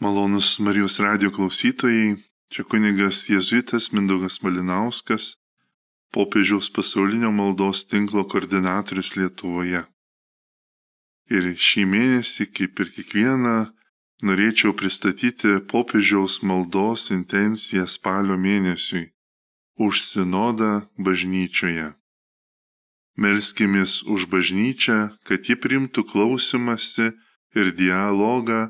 Malonus Marijos radio klausytojai, čia kunigas Jėzuitas Mindaugas Malinauskas, popiežiaus pasaulinio maldos tinklo koordinatorius Lietuvoje. Ir šį mėnesį, kaip ir kiekvieną, norėčiau pristatyti popiežiaus maldos intenciją spalio mėnesiui už sinodą bažnyčioje. Melskimės už bažnyčią, kad ji primtų klausimasi ir dialogą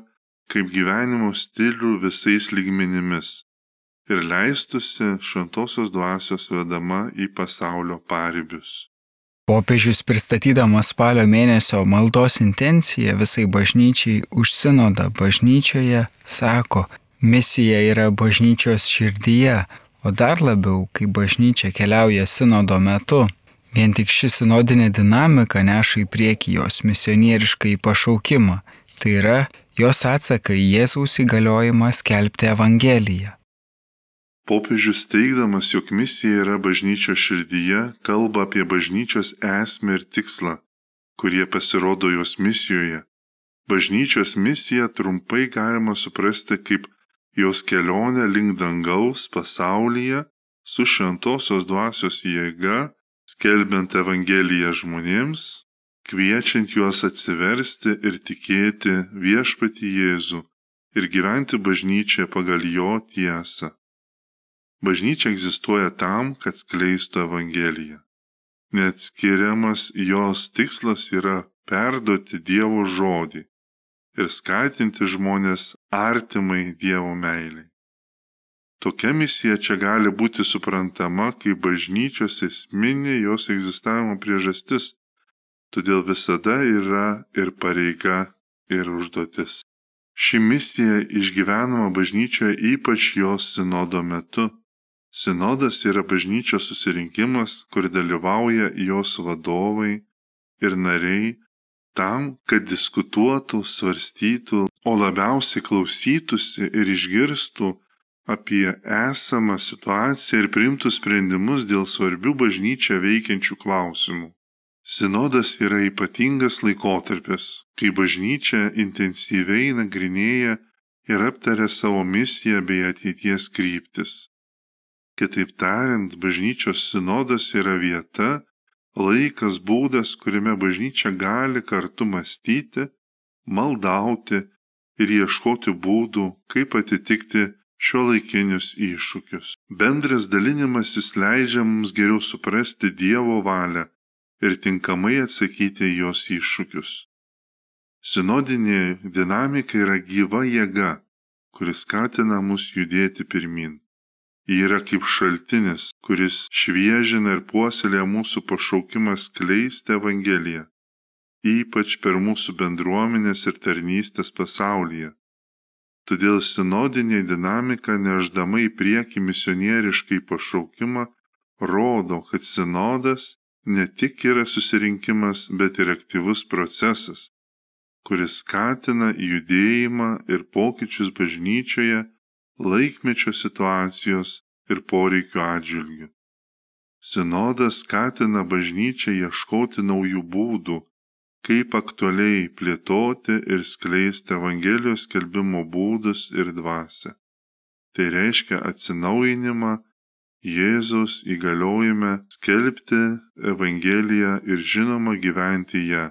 kaip gyvenimo stilių visais lygmenimis ir leistusi šventosios dvasios vedama į pasaulio paribius. Popiežius pristatydamas spalio mėnesio maldos intenciją visai bažnyčiai už sinodą bažnyčioje sako, misija yra bažnyčios širdyje, o dar labiau, kai bažnyčia keliauja sinodo metu. Vien tik ši sinodinė dinamika neša į priekį jos misionierišką į pašaukimą, tai yra jos atsaką į Jėzaus įgaliojimą skelbti Evangeliją. Popiežius teikdamas, jog misija yra bažnyčios širdyje, kalba apie bažnyčios esmę ir tikslą, kurie pasirodo jos misijoje. Bažnyčios misiją trumpai galima suprasti kaip jos kelionę link dangaus pasaulyje su šventosios dvasios jėga, skelbiant Evangeliją žmonėms, kviečiant juos atsiversti ir tikėti viešpati Jėzų ir gyventi bažnyčią pagal jo tiesą. Bažnyčia egzistuoja tam, kad skleistų Evangeliją. Neatskiriamas jos tikslas yra perduoti Dievo žodį ir skatinti žmonės artimai Dievo meiliai. Tokia misija čia gali būti suprantama kaip bažnyčios esminė jos egzistavimo priežastis todėl visada yra ir pareiga, ir užduotis. Ši misija išgyvenama bažnyčioje ypač jos sinodo metu. Sinodas yra bažnyčios susirinkimas, kur dalyvauja jos vadovai ir nariai tam, kad diskutuotų, svarstytų, o labiausiai klausytųsi ir išgirstų apie esamą situaciją ir priimtų sprendimus dėl svarbių bažnyčią veikiančių klausimų. Sinodas yra ypatingas laikotarpis, kai bažnyčia intensyviai nagrinėja ir aptaria savo misiją bei ateities kryptis. Kitaip tariant, bažnyčios sinodas yra vieta, laikas, būdas, kuriame bažnyčia gali kartu mąstyti, maldauti ir ieškoti būdų, kaip atitikti šio laikinius iššūkius. Bendras dalinimasis leidžia mums geriau suprasti Dievo valią ir tinkamai atsakyti jos iššūkius. Sinodinė dinamika yra gyva jėga, kuris skatina mus judėti pirmin. Ji yra kaip šaltinis, kuris šviežina ir puoselė mūsų pašaukimą skleisti Evangeliją, ypač per mūsų bendruomenės ir tarnystės pasaulyje. Todėl sinodinė dinamika neždama į priekį misionieriškai pašaukimą rodo, kad sinodas ne tik yra susirinkimas, bet ir aktyvus procesas, kuris skatina judėjimą ir pokyčius bažnyčioje laikmečio situacijos ir poreikių atžvilgių. Sinodas skatina bažnyčią ieškoti naujų būdų, kaip aktualiai plėtoti ir skleisti Evangelijos skelbimo būdus ir dvasę. Tai reiškia atsinaujinimą Jėzaus įgaliojime skelbti Evangeliją ir žinoma gyventi ją,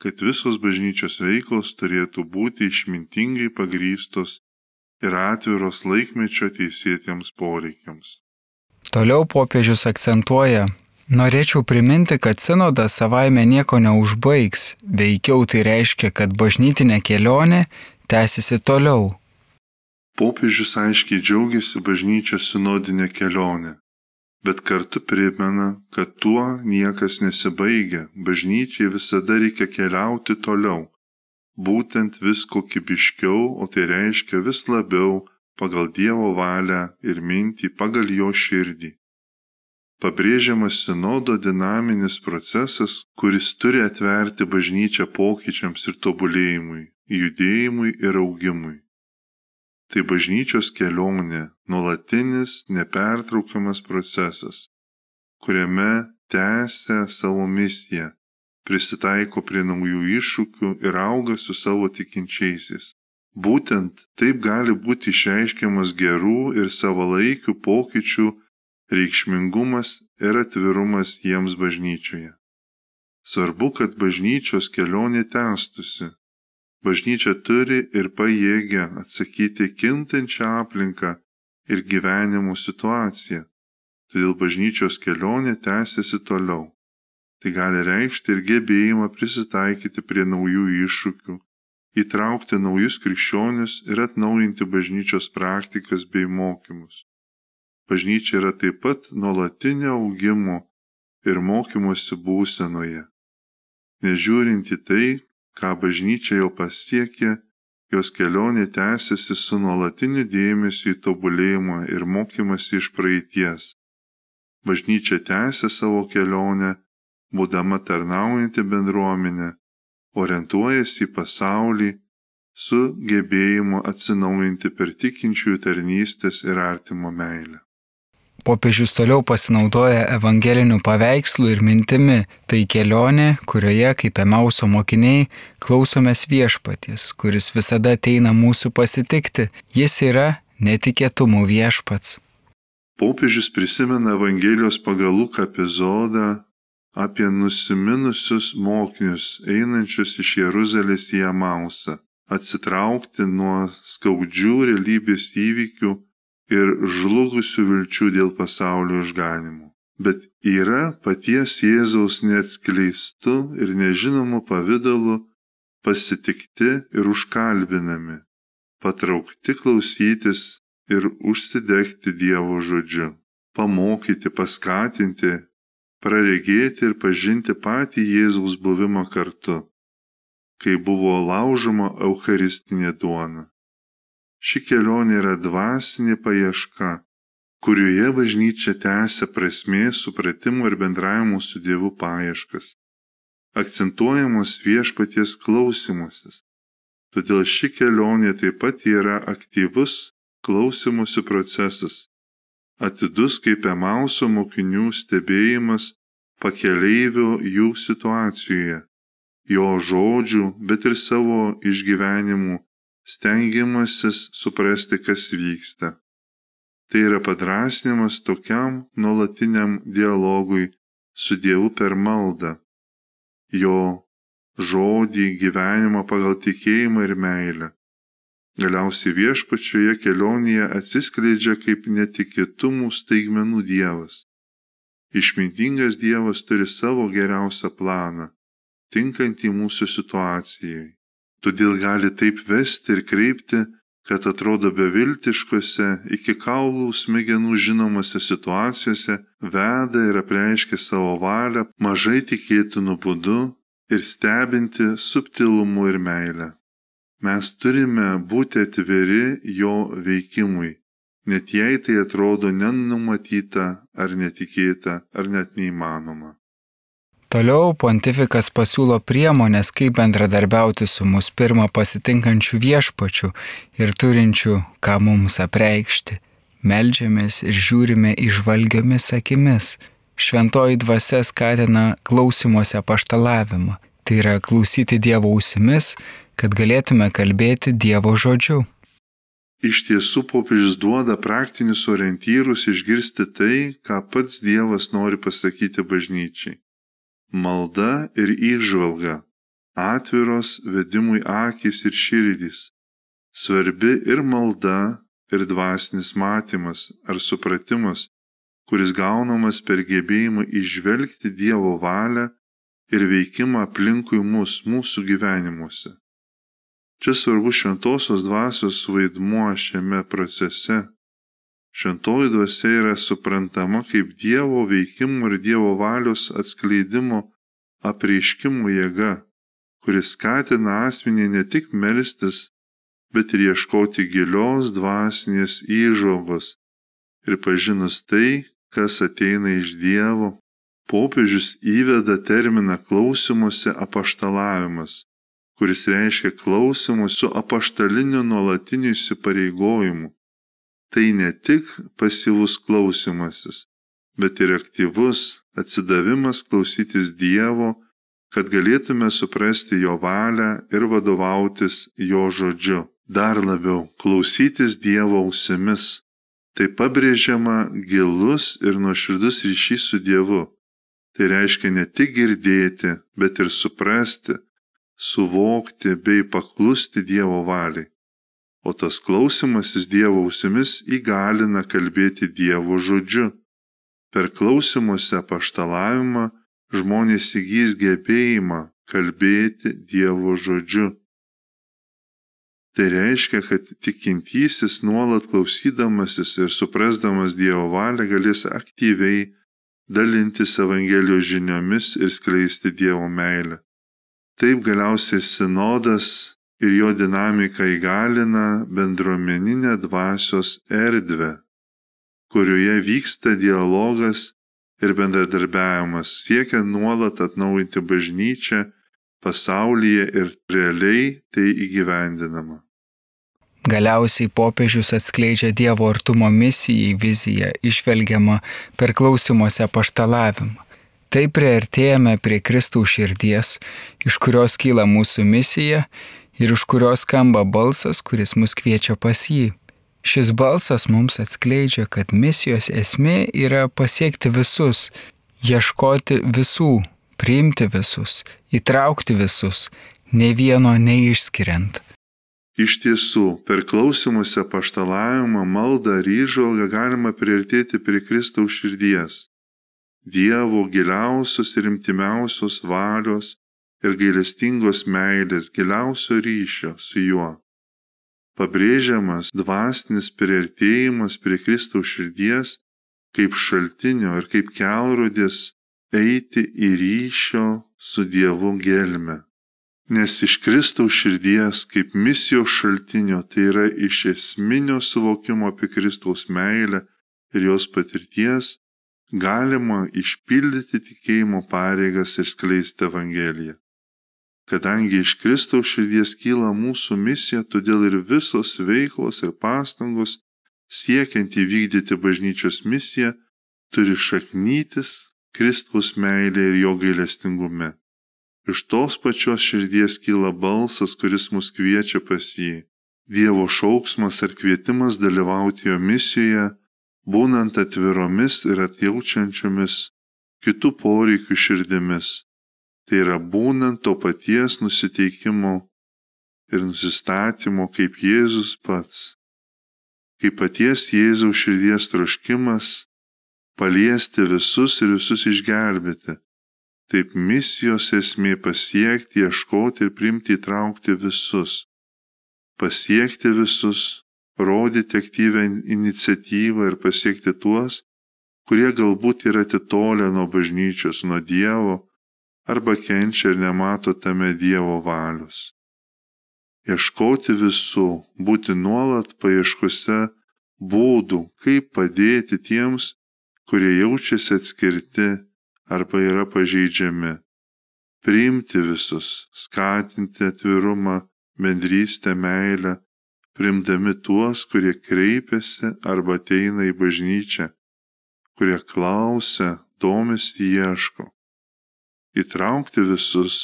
kad visos bažnyčios veiklos turėtų būti išmintingai pagrystos ir atviros laikmečio teisėtiems poreikiams. Toliau popiežius akcentuoja, norėčiau priminti, kad sinodas savaime nieko neužbaigs, veikiau tai reiškia, kad bažnytinė kelionė tęsiasi toliau popiežius aiškiai džiaugiasi bažnyčios sinodinė kelionė, bet kartu primena, kad tuo niekas nesibaigia, bažnyčiai visada reikia keliauti toliau, būtent vis kokybiškiau, o tai reiškia vis labiau pagal Dievo valią ir mintį pagal jo širdį. Pabrėžiamas sinodo dinaminis procesas, kuris turi atverti bažnyčią pokyčiams ir tobulėjimui, judėjimui ir augimui tai bažnyčios kelionė nuolatinis nepertraukiamas procesas kuriame tęsia savo misiją prisitaiko prie naujų iššūkių ir auga su savo tikinčiaisiais Būtent taip gali būti išreiškiamas gerų ir savalaikių pokyčių reikšmingumas ir atvirumas jiems bažnyčioje. Svarbu, kad bažnyčios kelionė tęstusi. Bažnyčia turi ir pajėgia atsakyti kintančią aplinką ir gyvenimo situaciją. Todėl bažnyčios kelionė tęsiasi toliau. Tai gali reikšti ir gebėjimą prisitaikyti prie naujų iššūkių, įtraukti naujus krikščionius ir atnaujinti bažnyčios praktikas bei mokymus. Bažnyčia yra taip pat nuolatinio augimo ir mokymosi būsenoje. Nežiūrint į tai, ką bažnyčia jau pasiekė, jos kelionė tęsiasi su nuolatiniu dėmesiu į tobulėjimą ir mokymasi iš praeities. Bažnyčia tęsia savo kelionę būdama tarnaujanti bendruomenė, orientuojasi į pasaulį su gebėjimu atsinaujinti per tikinčiųjų tarnystės ir artimo meilę. Popiežius toliau pasinaudoja evangelinių paveikslų ir mintimi. Tai kelionė, kurioje, kaip Emauso mokiniai, klausomės viešpaties, kuris visada ateina mūsų pasitikti. Jis yra netikėtumų viešpats. Popiežius prisimena Evangelijos pagal Luką epizodą, apie nusiminusius mokinius einančius iš Jeruzalės į Amausą, atsitraukti nuo skaudžių realybės įvykių ir žlugusių vilčių dėl pasaulio išganimų. Bet yra paties Jėzaus neatskleistų ir nežinomų pavydalų pasitikti ir užkalbinami, patraukti klausytis ir užsidegti Dievo žodžiu, pamokyti, paskatinti praregėti ir pažinti patį Jėzaus buvimą kartu, kai buvo laužoma Eucharistinė duona. Ši kelionė yra dvasinė paieška, kurioje bažnyčia tęsia prasmės, supratimo ir bendravimo su Dievu paieškas. Akcentuojamos viešpaties klausimasis. Todėl ši kelionė taip pat yra aktyvus klausimusi procesas, atidus kaip Emauso mokinių stebėjimas pakeleivių jų situacijoje, jo žodžių, bet ir savo išgyvenimų, stengiamasis suprasti, kas vyksta. Tai yra padrasnimas tokiam nuolatiniam dialogui su Dievu per maldą, jo žodį gyvenimą pagal tikėjimą ir meilę. Galiausiai viešpačioje kelionėje atsiskleidžia kaip netikėtumų staigmenų Dievas. Išmintingas Dievas turi savo geriausią planą, tinkantį mūsų situacijai. Todėl gali taip vesti ir kreipti, kad atrodo beviltiškose, iki kaulų smegenų žinomose situacijose veda ir apreiškia savo valią mažai tikėtinų būdu ir stebinti subtilumu ir meilę. Mes turime būti atviri jo veikimui, net jei tai atrodo nenumatyta ar netikėta ar net neįmanoma. Toliau pontifikas pasiūlo priemonės, kaip bendradarbiauti su mus pirmą pasitinkančių viešpačių ir turinčių, ką mums apreikšti. Meldžiamės ir žiūrime išvalgiomis akimis. Šventoji dvasia skatina klausimuose paštalavimą. Tai yra klausyti Dievo ausimis kad galėtume kalbėti Dievo žodžiu. Iš tiesų popiežius duoda praktinius orientyrus išgirsti tai, ką pats Dievas nori pasakyti bažnyčiai. Malda ir įžvalga - atviros vedimui akis ir širdys. Svarbi ir malda, ir dvasinis matymas ar supratimas, kuris gaunamas per gebėjimą išvelgti Dievo valią ir veikimą aplinkui mus, mūsų gyvenimuose. Čia svarbu šventosios dvasios vaidmuo šiame procese. Šventoji dvasia yra suprantama kaip Dievo veikimo ir Dievo valios atskleidimo apreiškimo jėga, kuris skatina asmenį ne tik melstis, bet ir ieškoti gilios dvasinės įžvalgos ir pažinus tai, kas ateina iš Dievo, popiežius įveda terminą klausimuose apaštalavimas kuris reiškia klausimus su apaštaliniu nuolatiniu įsipareigojimu. Tai ne tik pasyvus klausimasis, bet ir aktyvus atsidavimas klausytis Dievo, kad galėtume suprasti Jo valią ir vadovautis Jo žodžiu. dar labiau klausytis Dievo ausimis. Tai pabrėžiama gilus ir nuoširdus ryšys su Dievu. Tai reiškia ne tik girdėti, bet ir suprasti, suvokti bei paklusti Dievo valiai. O tas klausimasis Dievo ausimis įgalina kalbėti Dievo žodžiu. Per klausimuose paštalavimą žmonės įgys gebėjimą kalbėti Dievo žodžiu. Tai reiškia, kad tikintysis nuolat klausydamasis ir suprasdamas Dievo valią galės aktyviai dalintis Evangelijos žiniomis ir skleisti Dievo meilę. Taip galiausiai sinodas ir jo dinamika įgalina bendruomeninę dvasios erdvę, kurioje vyksta dialogas ir bendradarbiavimas, siekia nuolat atnaujinti bažnyčią pasaulyje ir realiai tai įgyvendinama. Galiausiai popiežius atskleidžia Dievo artumo misijai viziją išvelgiamą per klausimuose paštalavimą. Taip priartėjame prie Kristaus širdies, iš kurios kyla mūsų misija ir iš kurios skamba balsas, kuris mus kviečia pas jį. Šis balsas mums atskleidžia, kad misijos esmė yra pasiekti visus, ieškoti visų, priimti visus, įtraukti visus, ne vieno neišskiriant. Iš tiesų, per klausimuose paštalavimą, maldą ir įžvalgą galima priartėti prie Kristaus širdies, Dievo giliausios ir imtimiausios valios ir gailestingos meilės, giliausio ryšio su juo. Pabrėžiamas dvasinis priartėjimas prie Kristaus širdies kaip šaltinio ir kaip kelrodės eiti į ryšio su Dievu gelmę. Nes iš Kristaus širdies kaip misijos šaltinio tai yra iš esminio suvokimo apie Kristaus meilę ir jos patirties galima išpildyti tikėjimo pareigas ir skleisti Evangeliją. Kadangi iš Kristaus širdies kyla mūsų misija, todėl ir visos veiklos ir pastangos siekiant įvykdyti bažnyčios misiją turi šaknytis Kristaus meilė ir jo gailestingume. Iš tos pačios širdies kyla balsas, kuris mus kviečia pas jį. Dievo šauksmas ar kvietimas dalyvauti jo misijoje, būnant atviromis ir atjaučiančiomis kitų poreikių širdimis. Tai yra būnant to paties nusiteikimo ir nusistatymo kaip Jėzus pats. Kaip paties Jėzaus širdies troškimas paliesti visus ir visus išgelbėti. Taip misijos esmė pasiekti, ieškoti ir priimti įtraukti visus. Pasiekti visus, rodyti aktyvę iniciatyvą ir pasiekti tuos, kurie galbūt yra atitolę nuo bažnyčios, nuo Dievo arba kenčia ir nemato tame Dievo valios. Ieškoti visų, būti nuolat paieškose būdų, kaip padėti tiems, kurie jaučiasi atskirti arba yra pažeidžiami. Priimti visus, skatinti atvirumą, bendrystę, meilę, primdami tuos, kurie kreipiasi arba ateina į bažnyčią, kurie klausia, domisi, ieško. Įtraukti visus,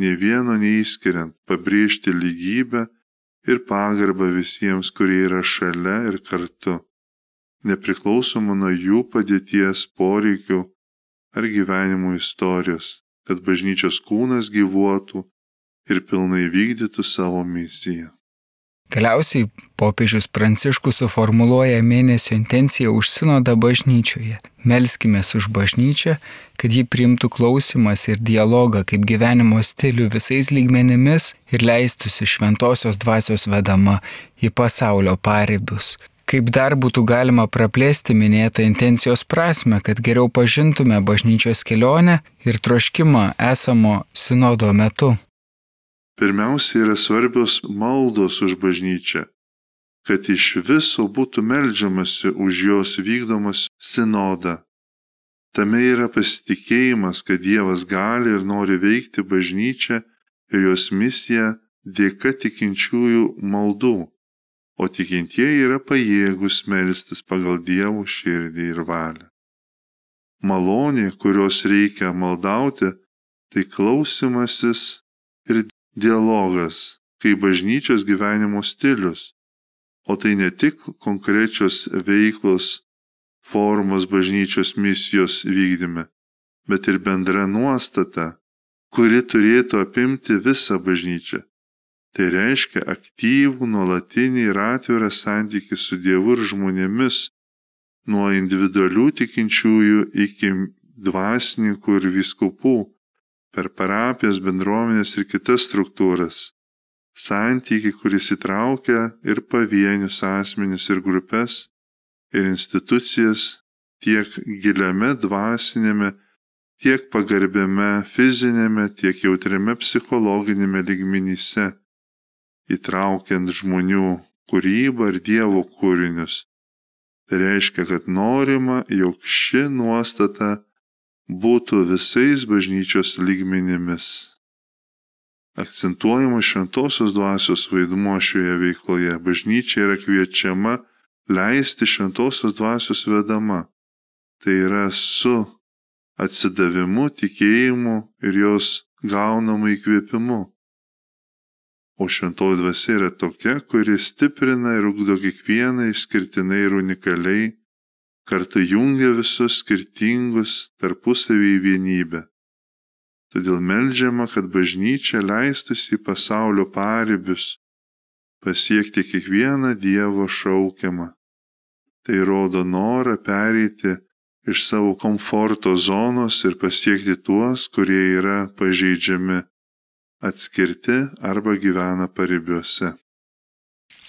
ne vieno neįskiriant, pabrėžti lygybę ir pagarbą visiems, kurie yra šalia ir kartu nepriklausomai nuo jų padėties poreikių ar gyvenimo istorijos, kad bažnyčios kūnas gyvuotų ir pilnai vykdytų savo misiją. Galiausiai popiežius Pranciškus suformuluoja mėnesio intenciją už sinodą bažnyčioje. Melskime už bažnyčią, kad ji priimtų klausimas ir dialogą kaip gyvenimo stilių visais lygmenimis ir leistųsi šventosios dvasios vedama į pasaulio paribius kaip dar būtų galima praplėsti minėtą intencijos prasme, kad geriau pažintume bažnyčios kelionę ir troškimą esamo sinodo metu. Pirmiausia yra svarbios maldos už bažnyčią, kad iš viso būtų melžiamasi už jos vykdomas sinodą. Tame yra pasitikėjimas, kad Dievas gali ir nori veikti bažnyčią ir jos misiją dėka tikinčiųjų maldų o tikintieji yra pajėgus melstis pagal Dievo širdį ir valią. Malonė, kurios reikia maldauti, tai klausimasis ir dialogas, kaip bažnyčios gyvenimo stilius. O tai ne tik konkrečios veiklos formos bažnyčios misijos vykdyme, bet ir bendra nuostata, kuri turėtų apimti visą bažnyčią. Tai reiškia aktyvų, nuolatinį ir atvirą santykį su Dievu ir žmonėmis, nuo individualių tikinčiųjų iki dvasininkų ir viskupų, per parapijas, bendruomenės ir kitas struktūras santykį, kuris įtraukia ir pavienius asmenis ir grupės ir institucijas tiek giliame dvasinėme, tiek pagarbiame fizinėme, tiek jautriame psichologinėme lygmenyse, įtraukiant žmonių kūrybą ir Dievo kūrinius. Tai reiškia, kad norima, jog ši nuostata būtų visais bažnyčios lygmenimis akcentuojamas šventosios dvasios vaidmuo šioje veikloje. Bažnyčia yra kviečiama leisti šventosios dvasios vedama. Tai yra su atsidavimu, tikėjimu ir jos gaunamu įkvėpimu. O šventoji dvasia yra tokia, kuri stiprina ir ugdo kiekvieną išskirtinai ir unikaliai, kartu jungia visus skirtingus tarpusavį į vienybę. Todėl melžiama, kad bažnyčia leistųsi į pasaulio paribius, pasiekti kiekvieną Dievo šaukiamą. Tai rodo norą pereiti iš savo komforto zonos ir pasiekti tuos, kurie yra pažeidžiami, atskirti arba gyvena paribiuose.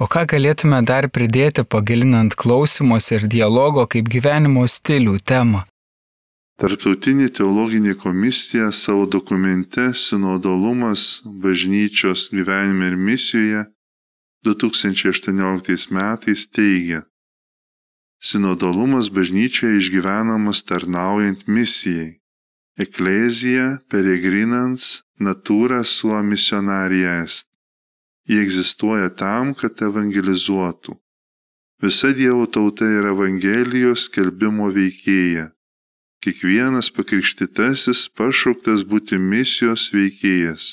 O ką galėtume dar pridėti, pagilinant klausimos ir dialogo kaip gyvenimo stilių temą? Tarptautinė teologinė komisija savo dokumente Sinodalumas bažnyčios gyvenime ir misijoje 2018 metais teigia, Sinodalumas bažnyčioje išgyvenamas tarnaujant misijai. Eklezija peregrinans natura sua missionarija est. Jie egzistuoja tam, kad evangelizuotų. Visa Dievo tauta yra Evangelijos skelbimo veikėja Kiekvienas pakrikštytasis pašauktas būti misijos veikėjas,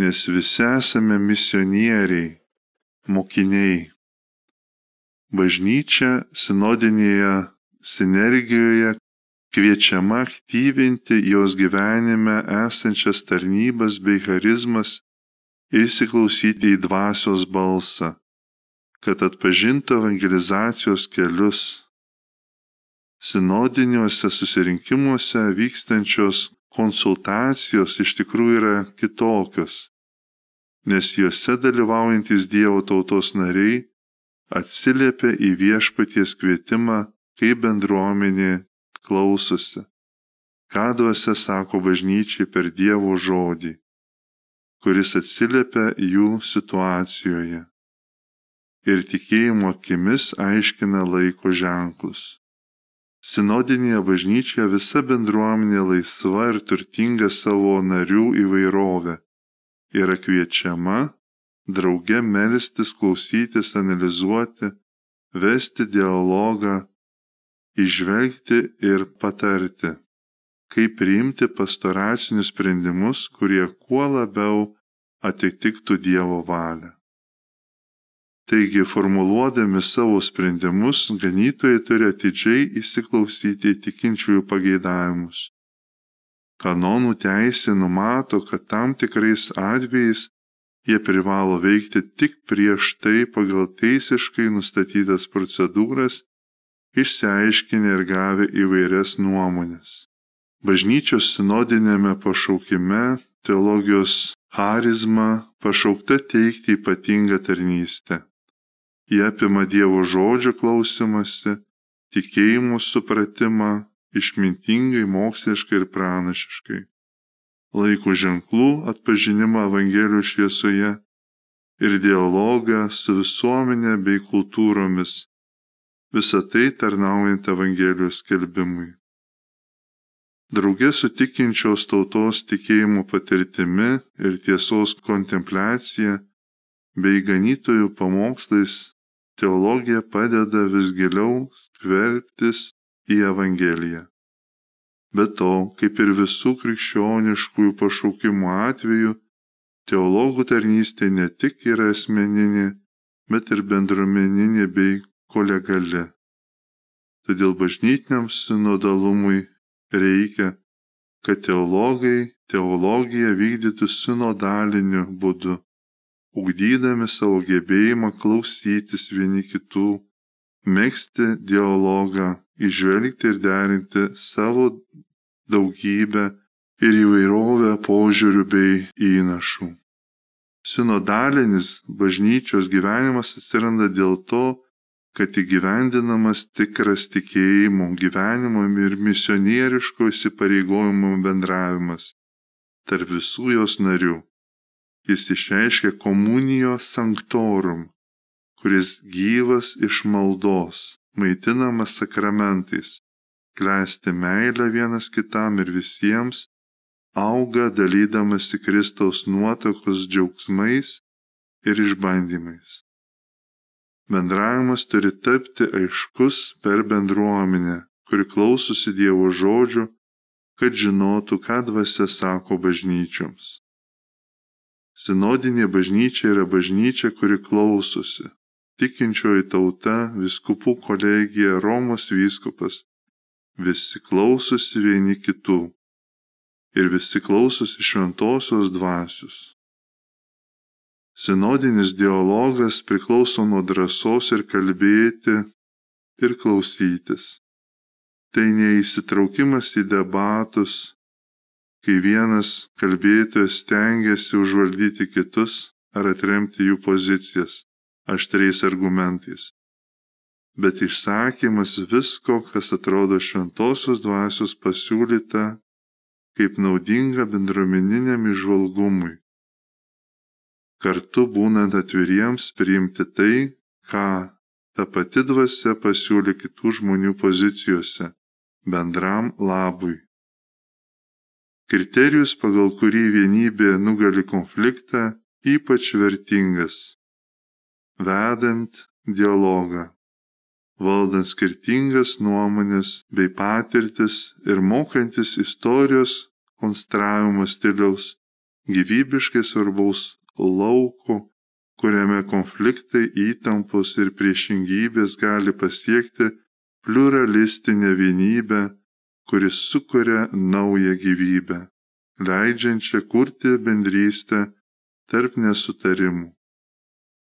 nes visi esame misionieriai, mokiniai. Bažnyčia sinodinėje sinergijoje kviečiama aktyvinti jos gyvenime esančias tarnybas bei charizmas įsiklausyti į dvasios balsą, kad atpažintų evangelizacijos kelius. Sinodiniuose susirinkimuose vykstančios konsultacijos iš tikrųjų yra kitokios, nes juose dalyvaujantis Dievo tautos nariai atsiliepia į viešpaties kvietimą, kaip bendruomenė klausosi, ką dvasia sako bažnyčiai per Dievo žodį, kuris atsiliepia jų situacijoje ir tikėjimo akimis aiškina laiko ženklus. Sinodinėje bažnyčioje visa bendruomenė laisva ir turtinga savo narių įvairove yra kviečiama drauge melstis, klausytis, analizuoti, vesti dialogą, išvelgti ir patarti, kaip priimti pastoracinius sprendimus, kurie kuo labiau atitiktų Dievo valią. Taigi, formuluodami savo sprendimus, ganytojai turi atidžiai įsiklausyti į tikinčiųjų pageidavimus. Kanonų teisė numato, kad tam tikrais atvejais jie privalo veikti tik prieš tai pagal teisiškai nustatytas procedūras, išsiaiškinę ir gavę įvairias nuomonės. Bažnyčios sinodinėme pašaukime teologijos charizma pašaukta teikti ypatingą tarnystę. Jie apima Dievo žodžio klausimąsi, tikėjimų supratimą išmintingai, moksliškai ir pranašiškai. Laiko ženklų atpažinimą Evangelijų šviesoje ir dialogą su visuomenė bei kultūromis. Visą tai tarnaujant Evangelijos skelbimui. Draugė su tikinčios tautos tikėjimo patirtimi ir tiesos kontempliacija bei ganytojų pamokslais teologija padeda vis giliau skverbtis į Evangeliją. Be to, kaip ir visų krikščioniškųjų pašaukimų atveju, teologų tarnystė ne tik yra asmeninė, bet ir bendruomeninė bei kolegali. Todėl bažnytiniam sinodalumui reikia, kad teologai teologiją vykdytų sinodaliniu būdu, ugdydami savo gebėjimą klausytis vieni kitų, mėgsti dialogą, išvelgti ir derinti savo daugybę ir įvairovę požiūrių bei įnašų. Sinodalinis bažnyčios gyvenimas atsiranda dėl to, kad įgyvendinamas tikras tikėjimo, gyvenimo ir misionieriško įsipareigojimo bendravimas tarp visų jos narių. Jis išreiškia komunijo sanktorum, kuris gyvas iš maldos, maitinamas sakramentais, klesti meilę vienas kitam ir visiems auga dalydamasi Kristaus nuotokos džiaugsmais ir išbandymais. Bendravimas turi tapti aiškus per bendruomenę, kuri klausosi Dievo žodžių, kad žinotų, ką dvasia sako bažnyčioms. Sinodinė bažnyčia yra bažnyčia, kuri klausosi. Tikinčioji tauta, viskupų kolegija, Romos vyskupas. Visi klausosi vieni kitų ir visi klausosi šventosios dvasios. Sinodinis dialogas priklauso nuo drąsos ir kalbėti ir klausytis. Tai neįsitraukimas į debatus, kai vienas kalbėtojas stengiasi užvaldyti kitus ar atremti jų pozicijas aštriais argumentais, bet išsakymas visko, kas atrodo šventosios dvasios pasiūlyta kaip naudinga bendruomeniniam išvalgumui. Kartu būnant atviriems priimti tai, ką ta pati dvasia pasiūlė kitų žmonių pozicijose bendram labui. Kriterijus, pagal kurį vienybė nugali konfliktą, ypač vertingas, vedant dialogą valdant skirtingas nuomonės bei patirtis ir mokantis istorijos konstravimo stiliaus gyvybiškai svarbaus lauko, kuriame konfliktai, įtampos ir priešingybės gali pasiekti pluralistinę vienybę, kuris sukuria naują gyvybę, leidžiančią kurti bendrystę tarp nesutarimų.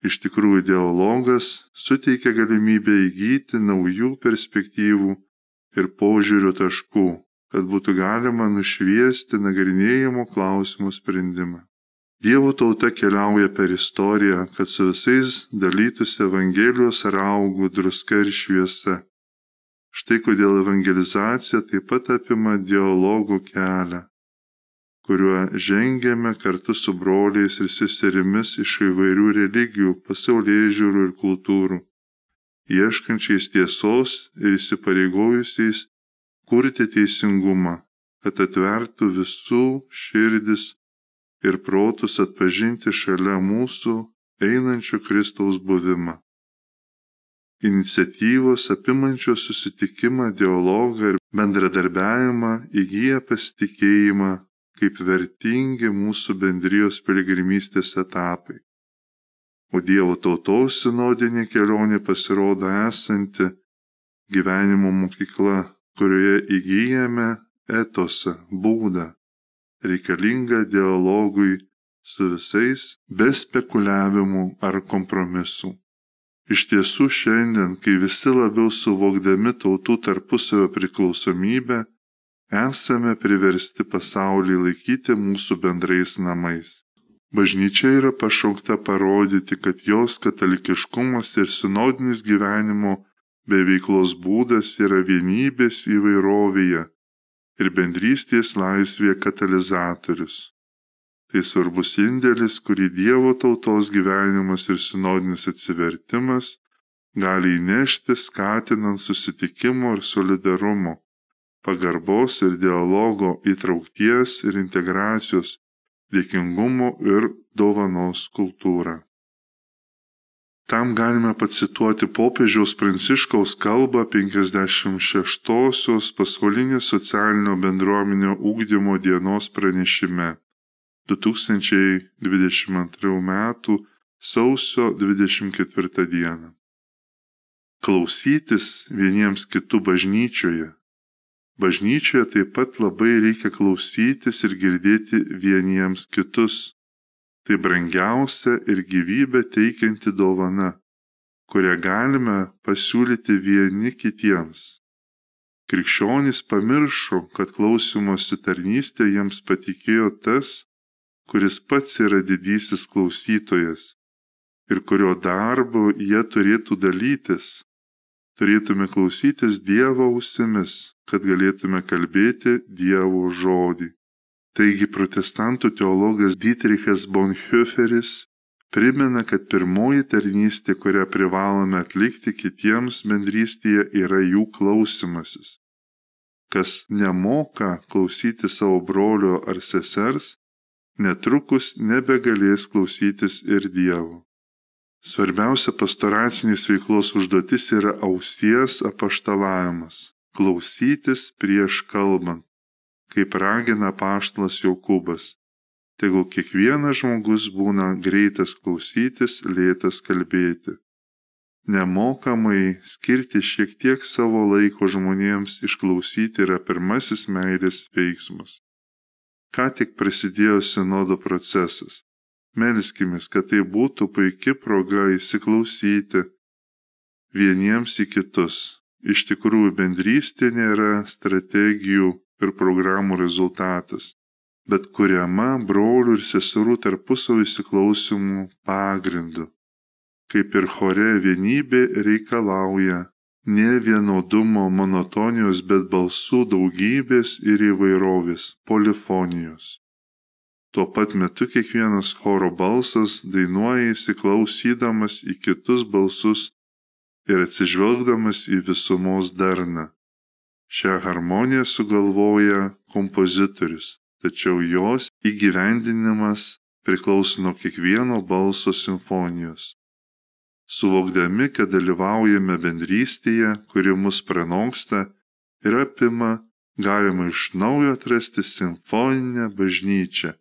Iš tikrųjų, dialogas suteikia galimybę įgyti naujų perspektyvų ir požiūrio taškų, kad būtų galima nušviesti nagrinėjimo klausimų sprendimą. Dievo tauta keliauja per istoriją, kad su visais dalytųsi Evangelijos raugų druska ir šviesa. Štai kodėl evangelizacija taip pat apima dialogų kelią kuriuo žengiame kartu su broliais ir seserimis iš įvairių religijų, pasaulyje žiūrų ir kultūrų, ieškančiais tiesos ir įsipareigojusiais kurti teisingumą, kad atvertų visų širdis ir protus atpažinti šalia mūsų einančio Kristaus buvimą. Iniciatyvos apimančios susitikimą, dialogą ir bendradarbiavimą įgyja pasitikėjimą kaip vertingi mūsų bendrijos piligrimystės etapai. O Dievo tautos sinodinė kelionė pasirodo esanti gyvenimo mokykla, kurioje įgyjame etosą, būdą, reikalingą dialogui su visais be spekuliavimų ar kompromisų. Iš tiesų šiandien, kai visi labiau suvokdami tautų tarpusavio priklausomybę, esame priversti pasaulį laikyti mūsų bendrais namais. Bažnyčia yra pašaukta parodyti, kad jos katalikiškumas ir sinodinis gyvenimo bei veiklos būdas yra vienybės įvairovėje ir bendrystės laisvėje katalizatorius. Tai svarbus indėlis, kurį Dievo tautos gyvenimas ir sinodinis atsivertimas gali įnešti skatinant susitikimo ir solidarumo pagarbos ir dialogo įtraukties ir integracijos, dėkingumo ir dovanos kultūrą. Tam galime pacituoti popiežiaus Pranciškaus kalbą 56-osios pasaulinės socialinio bendruomenio ūkdymo dienos pranešime. 2022 m. sausio 24 d. Klausytis vieniems kitų bažnyčioje. Bažnyčioje taip pat labai reikia klausytis ir girdėti vieniems kitus. Tai brangiausia ir gyvybę teikianti dovana, kurią galime pasiūlyti vieni kitiems. Krikščionys pamiršo, kad klausimosi tarnystė jiems patikėjo tas, kuris pats yra didysis klausytojas ir kurio darbo jie turėtų dalytis. Turėtume klausytis Dievo ausimis, kad galėtume kalbėti Dievo žodį. Taigi protestantų teologas Dietrichas Bonhoefferis primena, kad pirmoji tarnystė, kurią privalome atlikti kitiems bendrystėje, yra jų klausimasis. Kas nemoka klausyti savo brolio ar sesers, netrukus nebegalės klausytis ir Dievo. Svarbiausia pastoracinės veiklos užduotis yra ausies apaštalavimas - klausytis prieš kalbant, kaip ragina paštalas Jokūbas tegul kiekvienas žmogus būna greitas klausytis, lėtas kalbėti. Nemokamai skirti šiek tiek savo laiko žmonėms išklausyti yra pirmasis meilės veiksmas. Ką tik prasidėjo sinodo procesas. Melskimės, kad tai būtų puikia proga įsiklausyti vieniems į kitus. Iš tikrųjų, bendrystė nėra strategijų ir programų rezultatas bet kuriama brolių ir seserų tarpusavio įsiklausimų pagrindu. Kaip ir chore vienybė reikalauja ne vienodumo monotonijos, bet balsų daugybės ir įvairovės - polifonijos. Tuo pat metu kiekvienas choro balsas dainuoja įsiklausydamas į kitus balsus ir atsižvelgdamas į visumos darną. Šią harmoniją sugalvoja kompozitorius tačiau jos įgyvendinimas priklauso nuo kiekvieno balso simfonijos. Suvokdami, kad dalyvaujame bendrystėje, kuri mus pranoksta ir apima, galima iš naujo atrasti simfoninę bažnyčią,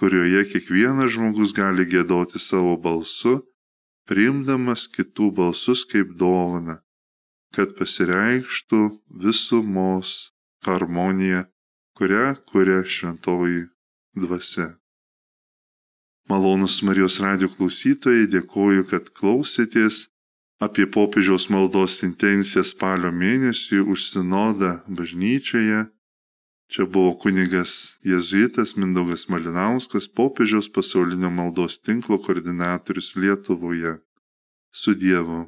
kurioje kiekvienas žmogus gali gėdoti savo balsu, priimdamas kitų balsus kaip dovana, kad pasireikštų visumos harmonija kurią kuria šventoji dvasia. Malonus Marijos radio klausytojai, dėkoju, kad klausėtės apie popiežiaus maldos intenciją spalio mėnesį už sinodą bažnyčioje. Čia buvo kunigas Jėzuitas Mindaugas Malinauskas, popiežiaus pasaulinio maldos tinklo koordinatorius Lietuvoje. Su Dievu.